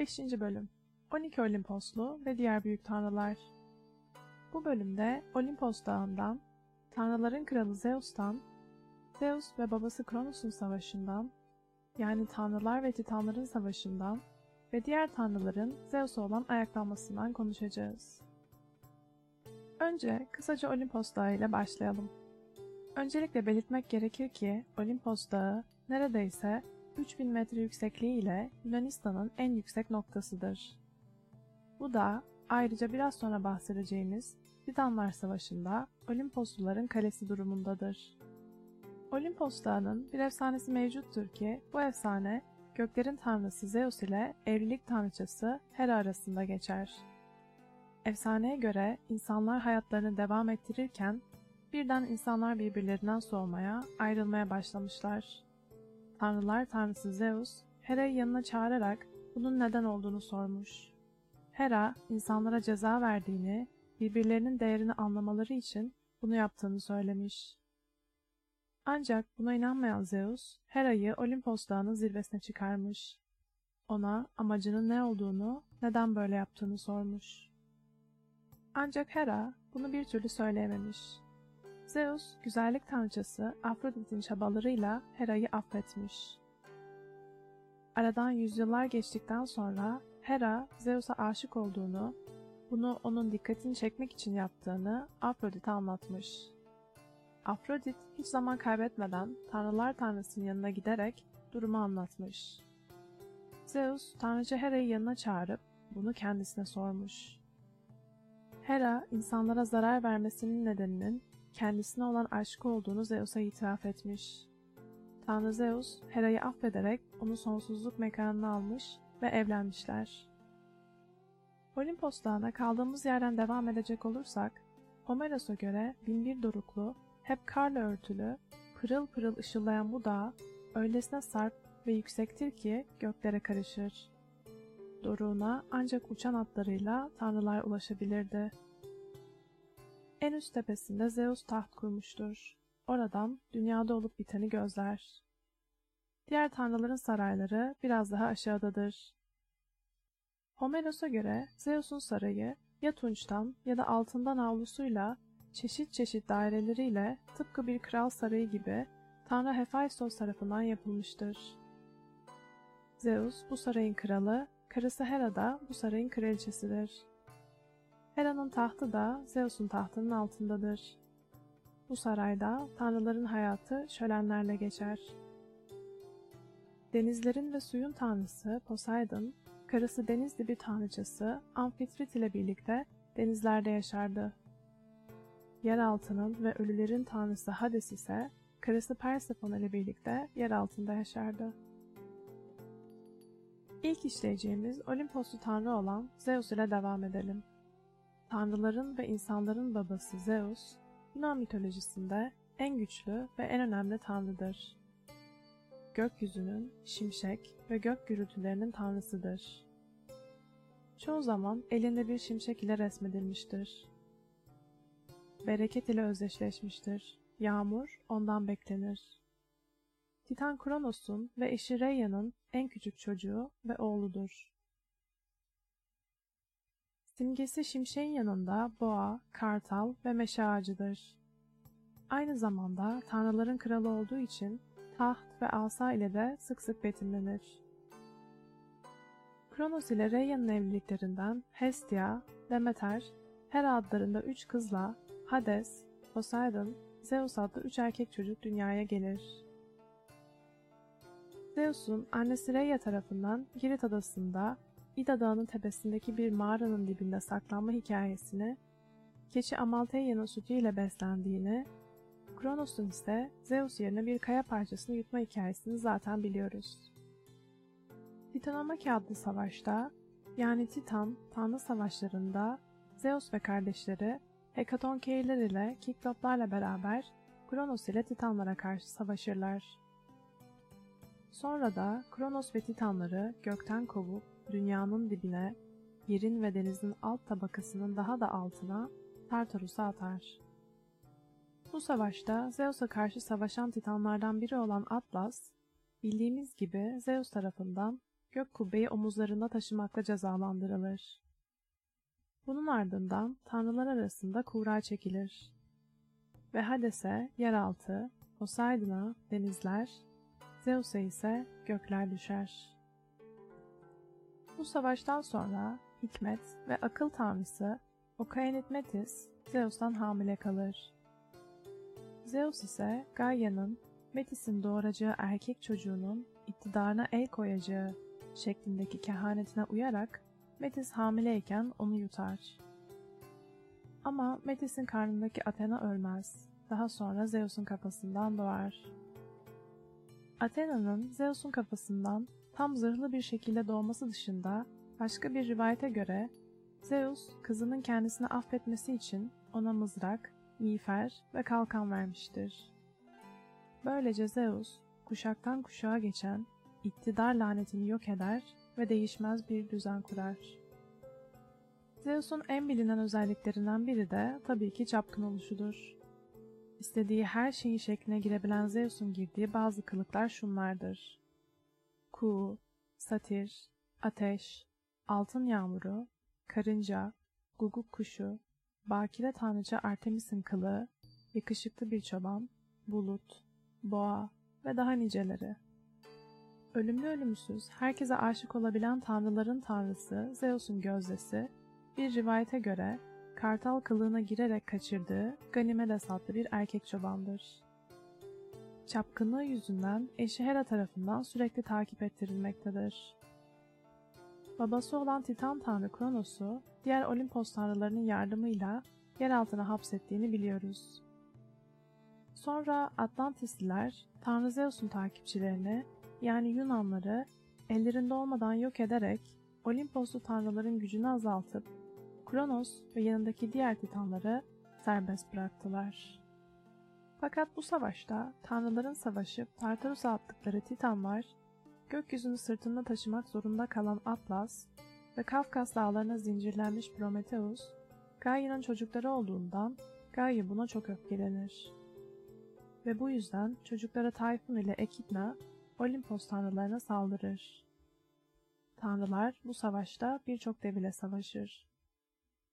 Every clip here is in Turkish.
5. Bölüm 12 Olimposlu ve diğer büyük tanrılar Bu bölümde Olimpos dağından, tanrıların kralı Zeus'tan, Zeus ve babası Kronos'un savaşından, yani tanrılar ve titanların savaşından ve diğer tanrıların Zeus'a olan ayaklanmasından konuşacağız. Önce kısaca Olimpos Dağı ile başlayalım. Öncelikle belirtmek gerekir ki Olimpos Dağı neredeyse 3000 metre yüksekliği ile Yunanistan'ın en yüksek noktasıdır. Bu da ayrıca biraz sonra bahsedeceğimiz Titanlar Savaşı'nda Olimposluların kalesi durumundadır. Olimpos Dağı'nın bir efsanesi mevcuttur ki bu efsane göklerin tanrısı Zeus ile evlilik tanrıçası Hera arasında geçer. Efsaneye göre insanlar hayatlarını devam ettirirken birden insanlar birbirlerinden soğumaya, ayrılmaya başlamışlar. Tanrılar tanrısı Zeus, Hera'yı yanına çağırarak bunun neden olduğunu sormuş. Hera, insanlara ceza verdiğini, birbirlerinin değerini anlamaları için bunu yaptığını söylemiş. Ancak buna inanmayan Zeus, Hera'yı Olimpos dağının zirvesine çıkarmış. Ona amacının ne olduğunu, neden böyle yaptığını sormuş. Ancak Hera bunu bir türlü söyleyememiş. Zeus, güzellik tanrıçası Afrodit'in çabalarıyla Hera'yı affetmiş. Aradan yüzyıllar geçtikten sonra Hera, Zeus'a aşık olduğunu, bunu onun dikkatini çekmek için yaptığını Afrodit'e anlatmış. Afrodit hiç zaman kaybetmeden tanrılar tanrısının yanına giderek durumu anlatmış. Zeus, tanrıça Hera'yı yanına çağırıp bunu kendisine sormuş. Hera, insanlara zarar vermesinin nedeninin kendisine olan aşkı olduğunu Zeus'a itiraf etmiş. Tanrı Zeus, Hera'yı affederek onu sonsuzluk mekanına almış ve evlenmişler. Olimpos Dağı'na kaldığımız yerden devam edecek olursak, Homeros'a göre binbir doruklu, hep karla örtülü, pırıl pırıl ışıldayan bu dağ, öylesine sarp ve yüksektir ki göklere karışır. Doruğuna ancak uçan atlarıyla tanrılar ulaşabilirdi. En üst tepesinde Zeus taht kurmuştur. Oradan dünyada olup biteni gözler. Diğer tanrıların sarayları biraz daha aşağıdadır. Homeros'a göre Zeus'un sarayı ya tunçtan ya da altından avlusuyla çeşit çeşit daireleriyle tıpkı bir kral sarayı gibi Tanrı Hephaistos tarafından yapılmıştır. Zeus bu sarayın kralı, karısı Hera da bu sarayın kraliçesidir. Hera'nın tahtı da Zeus'un tahtının altındadır. Bu sarayda tanrıların hayatı şölenlerle geçer. Denizlerin ve suyun tanrısı Poseidon, karısı deniz dibi tanrıçası Amfitrit ile birlikte denizlerde yaşardı. Yeraltının ve ölülerin tanrısı Hades ise karısı Persephone ile birlikte yer altında yaşardı. İlk işleyeceğimiz Olimposlu tanrı olan Zeus ile devam edelim. Tanrıların ve insanların babası Zeus, Yunan mitolojisinde en güçlü ve en önemli tanrıdır. Gökyüzünün, şimşek ve gök gürültülerinin tanrısıdır. Çoğu zaman elinde bir şimşek ile resmedilmiştir. Bereket ile özdeşleşmiştir. Yağmur ondan beklenir. Titan Kronos'un ve eşi Rheia'nın en küçük çocuğu ve oğludur. Simgesi şimşeğin yanında boğa, kartal ve meşe ağacıdır. Aynı zamanda tanrıların kralı olduğu için taht ve asa ile de sık sık betimlenir. Kronos ile Rheia'nın evliliklerinden Hestia, Demeter, Hera adlarında üç kızla Hades, Poseidon, Zeus adlı üç erkek çocuk dünyaya gelir. Zeus'un annesi Rhea tarafından Girit adasında İda Dağı'nın tepesindeki bir mağaranın dibinde saklanma hikayesini, keçi Amaltheia'nın sütüyle beslendiğini, Kronos'un ise Zeus yerine bir kaya parçasını yutma hikayesini zaten biliyoruz. Titanomaki adlı savaşta, yani Titan, Tanrı savaşlarında Zeus ve kardeşleri Hekatonkeirler ile Kikloplarla beraber Kronos ile Titanlara karşı savaşırlar. Sonra da Kronos ve Titanları gökten kovup dünyanın dibine, yerin ve denizin alt tabakasının daha da altına Tartarus'a atar. Bu savaşta Zeus'a karşı savaşan titanlardan biri olan Atlas, bildiğimiz gibi Zeus tarafından gök kubbeyi omuzlarında taşımakla cezalandırılır. Bunun ardından tanrılar arasında kura çekilir. Ve Hades'e yeraltı, Poseidon'a denizler, Zeus'a ise gökler düşer. Bu savaştan sonra hikmet ve akıl tanrısı Okaenit Metis Zeus'tan hamile kalır. Zeus ise Gaia'nın Metis'in doğuracağı erkek çocuğunun iktidarına el koyacağı şeklindeki kehanetine uyarak Metis hamileyken onu yutar. Ama Metis'in karnındaki Athena ölmez. Daha sonra Zeus'un kafasından doğar. Athena'nın Zeus'un kafasından tam zırhlı bir şekilde doğması dışında başka bir rivayete göre Zeus kızının kendisini affetmesi için ona mızrak, miğfer ve kalkan vermiştir. Böylece Zeus kuşaktan kuşağa geçen iktidar lanetini yok eder ve değişmez bir düzen kurar. Zeus'un en bilinen özelliklerinden biri de tabii ki çapkın oluşudur. İstediği her şeyin şekline girebilen Zeus'un girdiği bazı kılıklar şunlardır. Kuğu, satir, ateş, altın yağmuru, karınca, guguk kuşu, bakire tanrıça Artemis'in kılığı, yakışıklı bir çoban, bulut, boğa ve daha niceleri. Ölümlü ölümsüz, herkese aşık olabilen tanrıların tanrısı Zeus'un gözdesi, bir rivayete göre kartal kılığına girerek kaçırdığı Ganimedes adlı bir erkek çobandır. Çapkınlığı yüzünden eşi Hera tarafından sürekli takip ettirilmektedir. Babası olan Titan tanrı Kronos'u diğer Olimpos tanrılarının yardımıyla yer altına hapsettiğini biliyoruz. Sonra Atlantisliler Tanrı Zeus'un takipçilerini yani Yunanları ellerinde olmadan yok ederek Olimposlu tanrıların gücünü azaltıp Kronos ve yanındaki diğer titanları serbest bıraktılar. Fakat bu savaşta tanrıların savaşıp Tartarus'a attıkları titanlar, gökyüzünü sırtında taşımak zorunda kalan Atlas ve Kafkas dağlarına zincirlenmiş Prometheus, Gaia'nın çocukları olduğundan Gaia buna çok öfkelenir. Ve bu yüzden çocuklara Tayfun ile Ekidna Olimpos tanrılarına saldırır. Tanrılar bu savaşta birçok dev ile savaşır.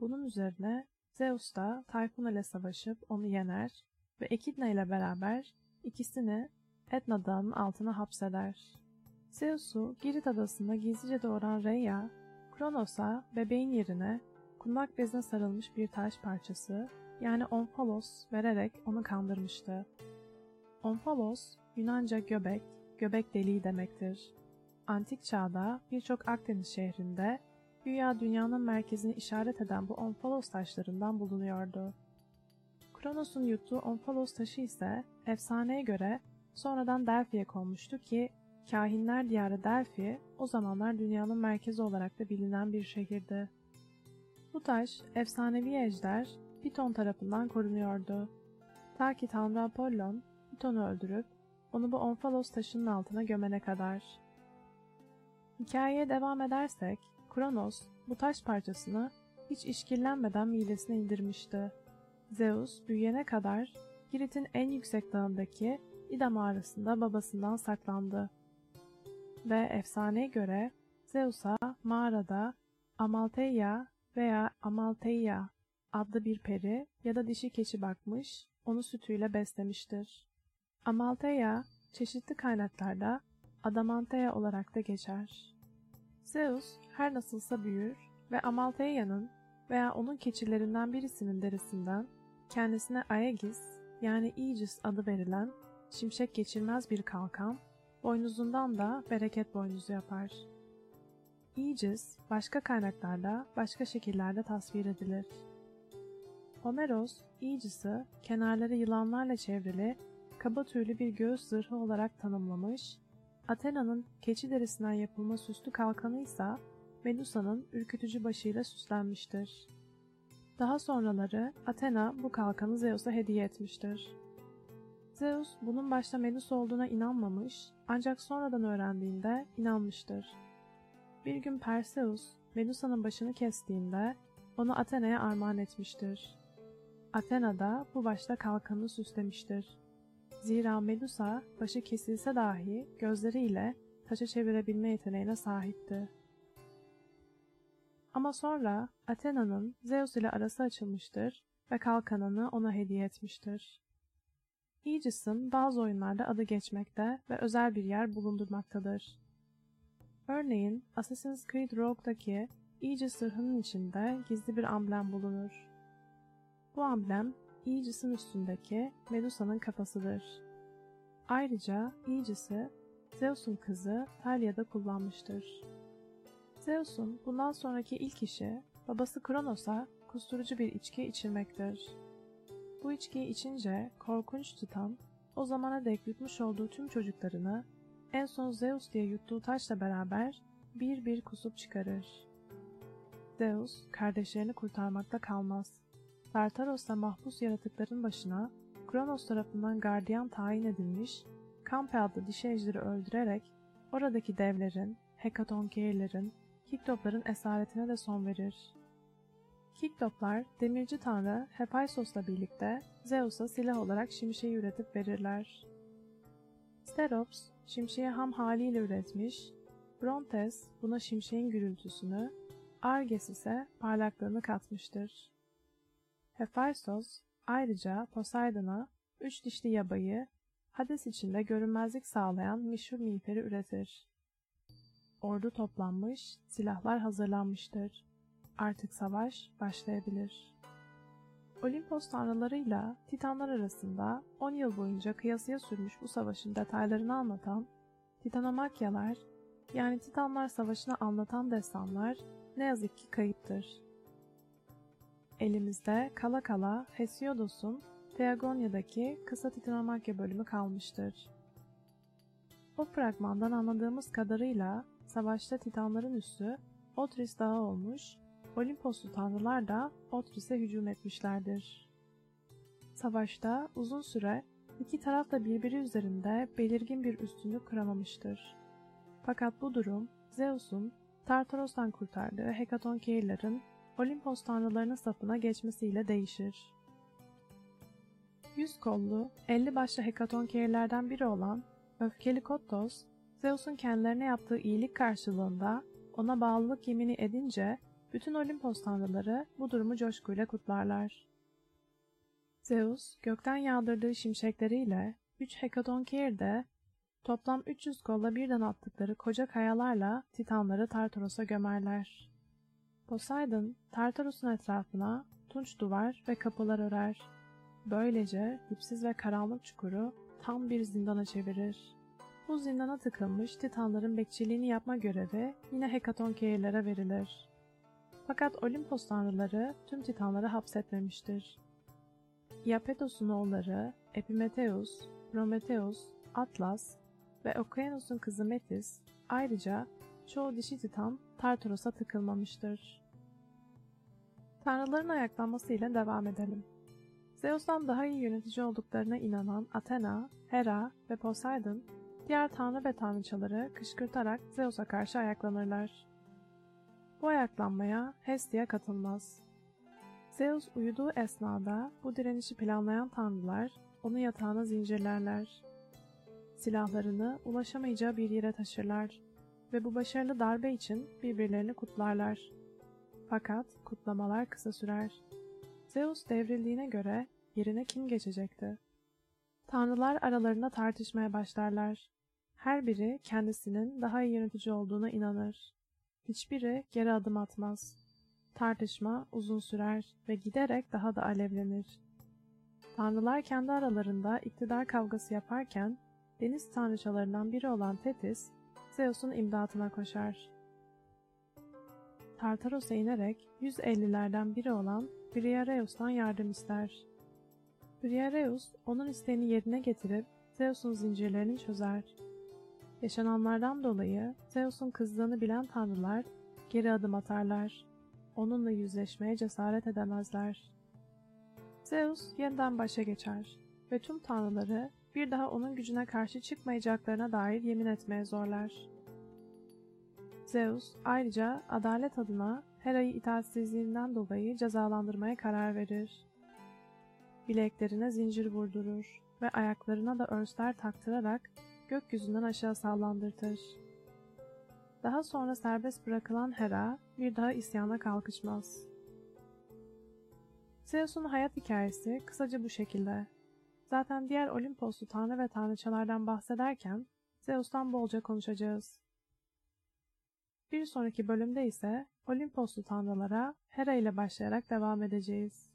Bunun üzerine Zeus da Tayfun ile savaşıp onu yener ve Ekidna ile beraber ikisini Etna Dağı'nın altına hapseder. Zeus'u Girit adasında gizlice doğuran Rhea, Kronos'a bebeğin yerine kundak bezine sarılmış bir taş parçası yani onfalos vererek onu kandırmıştı. Onfalos, Yunanca göbek, göbek deliği demektir. Antik çağda birçok Akdeniz şehrinde güya dünyanın merkezini işaret eden bu onfalos taşlarından bulunuyordu. Kronos'un yuttuğu onfalos taşı ise efsaneye göre sonradan Delphi'ye konmuştu ki kahinler diyarı Delphi o zamanlar dünyanın merkezi olarak da bilinen bir şehirdi. Bu taş efsanevi ejder Piton tarafından korunuyordu. Ta ki Tanrı Apollon Piton'u öldürüp onu bu onfalos taşının altına gömene kadar. Hikayeye devam edersek, Kronos bu taş parçasını hiç işkillenmeden midesine indirmişti. Zeus büyüyene kadar Girit'in en yüksek dağındaki İda mağarasında babasından saklandı. Ve efsaneye göre Zeus'a mağarada Amaltheia veya Amaltheia adlı bir peri ya da dişi keçi bakmış, onu sütüyle beslemiştir. Amaltheia çeşitli kaynaklarda Adamanteia olarak da geçer. Zeus her nasılsa büyür ve Amaltheia'nın veya onun keçilerinden birisinin derisinden kendisine Aegis yani Aegis adı verilen şimşek geçirmez bir kalkan, boynuzundan da bereket boynuzu yapar. Aegis başka kaynaklarda başka şekillerde tasvir edilir. Homeros, Aegis'i kenarları yılanlarla çevrili kaba tüylü bir göğüs zırhı olarak tanımlamış, Athena'nın keçi derisinden yapılma süslü kalkanı ise Medusa'nın ürkütücü başıyla süslenmiştir. Daha sonraları Athena bu kalkanı Zeus'a hediye etmiştir. Zeus bunun başta Medusa olduğuna inanmamış ancak sonradan öğrendiğinde inanmıştır. Bir gün Perseus Medusa'nın başını kestiğinde onu Athena'ya armağan etmiştir. Athena da bu başta kalkanı süslemiştir. Zira Medusa başı kesilse dahi gözleriyle taşa çevirebilme yeteneğine sahipti. Ama sonra Athena'nın Zeus ile arası açılmıştır ve kalkanını ona hediye etmiştir. Aegis'in bazı oyunlarda adı geçmekte ve özel bir yer bulundurmaktadır. Örneğin Assassin's Creed Rogue'daki Aegis zırhının içinde gizli bir amblem bulunur. Bu amblem Aegis'in üstündeki Medusa'nın kafasıdır. Ayrıca Aegis'i Zeus'un kızı Thalia'da kullanmıştır. Zeus'un bundan sonraki ilk işi babası Kronos'a kusturucu bir içki içirmektir. Bu içkiyi içince korkunç Titan o zamana dek yutmuş olduğu tüm çocuklarını en son Zeus diye yuttuğu taşla beraber bir bir kusup çıkarır. Zeus kardeşlerini kurtarmakta kalmaz. Tartaros'ta mahpus yaratıkların başına Kronos tarafından gardiyan tayin edilmiş Kampe adlı dişi ejderi öldürerek oradaki devlerin, Hekatonkeirlerin, Kiktopların esaretine de son verir. Kiktoplar, demirci tanrı Hephaistos'la birlikte Zeus'a silah olarak şimşeği üretip verirler. Sterops, şimşeği ham haliyle üretmiş, Brontes buna şimşeğin gürültüsünü, Arges ise parlaklığını katmıştır. Hephaistos ayrıca Poseidon'a üç dişli yabayı, Hades içinde görünmezlik sağlayan meşhur miğferi üretir. Ordu toplanmış, silahlar hazırlanmıştır. Artık savaş başlayabilir. Olimpos tanrılarıyla Titanlar arasında 10 yıl boyunca kıyasıya sürmüş bu savaşın detaylarını anlatan Titanomakyalar yani Titanlar Savaşı'nı anlatan destanlar ne yazık ki kayıptır. Elimizde kala kala Hesiodos'un Theagonia'daki kısa Titanomakya bölümü kalmıştır. O fragmandan anladığımız kadarıyla savaşta Titanların üssü Otris Dağı olmuş, Olimposlu tanrılar da Otris'e hücum etmişlerdir. Savaşta uzun süre iki taraf da birbiri üzerinde belirgin bir üstünlük kuramamıştır. Fakat bu durum Zeus'un Tartaros'tan kurtardığı Hekatonkeirlerin Olimpos tanrılarının safına geçmesiyle değişir. Yüz kollu, elli başlı Hekatonkeirlerden biri olan Öfkeli Kottos, Zeus'un kendilerine yaptığı iyilik karşılığında ona bağlılık yemini edince bütün Olimpos tanrıları bu durumu coşkuyla kutlarlar. Zeus, gökten yağdırdığı şimşekleriyle üç Hekatonkeir de toplam 300 kolla birden attıkları koca kayalarla Titanları Tartaros'a gömerler. Poseidon, Tartaros'un etrafına tunç duvar ve kapılar örer. Böylece dipsiz ve karanlık çukuru tam bir zindana çevirir. Bu zindana tıkılmış Titanların bekçiliğini yapma görevi yine Hekatonkeirlere verilir. Fakat Olimpos tanrıları tüm Titanları hapsetmemiştir. Iapetos'un oğulları Epimetheus, Prometheus, Atlas ve Okeanos'un kızı Metis, ayrıca çoğu dişi Titan Tartaros'a tıkılmamıştır. Tanrıların ayaklanmasıyla devam edelim. Zeus'tan daha iyi yönetici olduklarına inanan Athena, Hera ve Poseidon, diğer tanrı ve tanrıçaları kışkırtarak Zeus'a karşı ayaklanırlar. Bu ayaklanmaya Hestia katılmaz. Zeus uyuduğu esnada bu direnişi planlayan tanrılar onu yatağına zincirlerler. Silahlarını ulaşamayacağı bir yere taşırlar ve bu başarılı darbe için birbirlerini kutlarlar. Fakat kutlamalar kısa sürer. Zeus devrildiğine göre yerine kim geçecekti? Tanrılar aralarında tartışmaya başlarlar. Her biri kendisinin daha iyi yönetici olduğuna inanır. Hiçbiri geri adım atmaz. Tartışma uzun sürer ve giderek daha da alevlenir. Tanrılar kendi aralarında iktidar kavgası yaparken deniz tanrıçalarından biri olan Tetis, Zeus'un imdatına koşar. Tartaros'a inerek 150'lerden biri olan Briareus'tan yardım ister. Briareus onun isteğini yerine getirip Zeus'un zincirlerini çözer. Yaşananlardan dolayı Zeus'un kızdığını bilen tanrılar geri adım atarlar. Onunla yüzleşmeye cesaret edemezler. Zeus yeniden başa geçer ve tüm tanrıları bir daha onun gücüne karşı çıkmayacaklarına dair yemin etmeye zorlar. Zeus ayrıca adalet adına Hera'yı itaatsizliğinden dolayı cezalandırmaya karar verir. Bileklerine zincir vurdurur ve ayaklarına da örsler taktırarak gökyüzünden aşağı sallandırtır. Daha sonra serbest bırakılan Hera bir daha isyana kalkışmaz. Zeus'un hayat hikayesi kısaca bu şekilde. Zaten diğer Olimposlu tanrı ve tanrıçalardan bahsederken Zeus'tan bolca konuşacağız. Bir sonraki bölümde ise Olimposlu tanrılara Hera ile başlayarak devam edeceğiz.